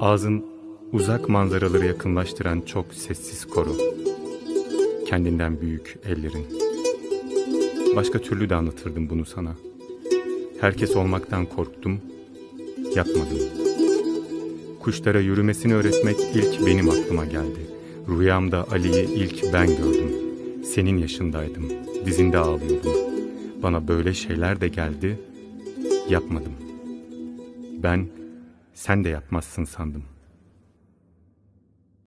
Ağzın uzak manzaraları yakınlaştıran çok sessiz koro. Kendinden büyük ellerin. Başka türlü de anlatırdım bunu sana. Herkes olmaktan korktum, yapmadım. Kuşlara yürümesini öğretmek ilk benim aklıma geldi. Rüyamda Ali'yi ilk ben gördüm. Senin yaşındaydım, dizinde ağlıyordum. Bana böyle şeyler de geldi, yapmadım. Ben sen de yapmazsın sandım.''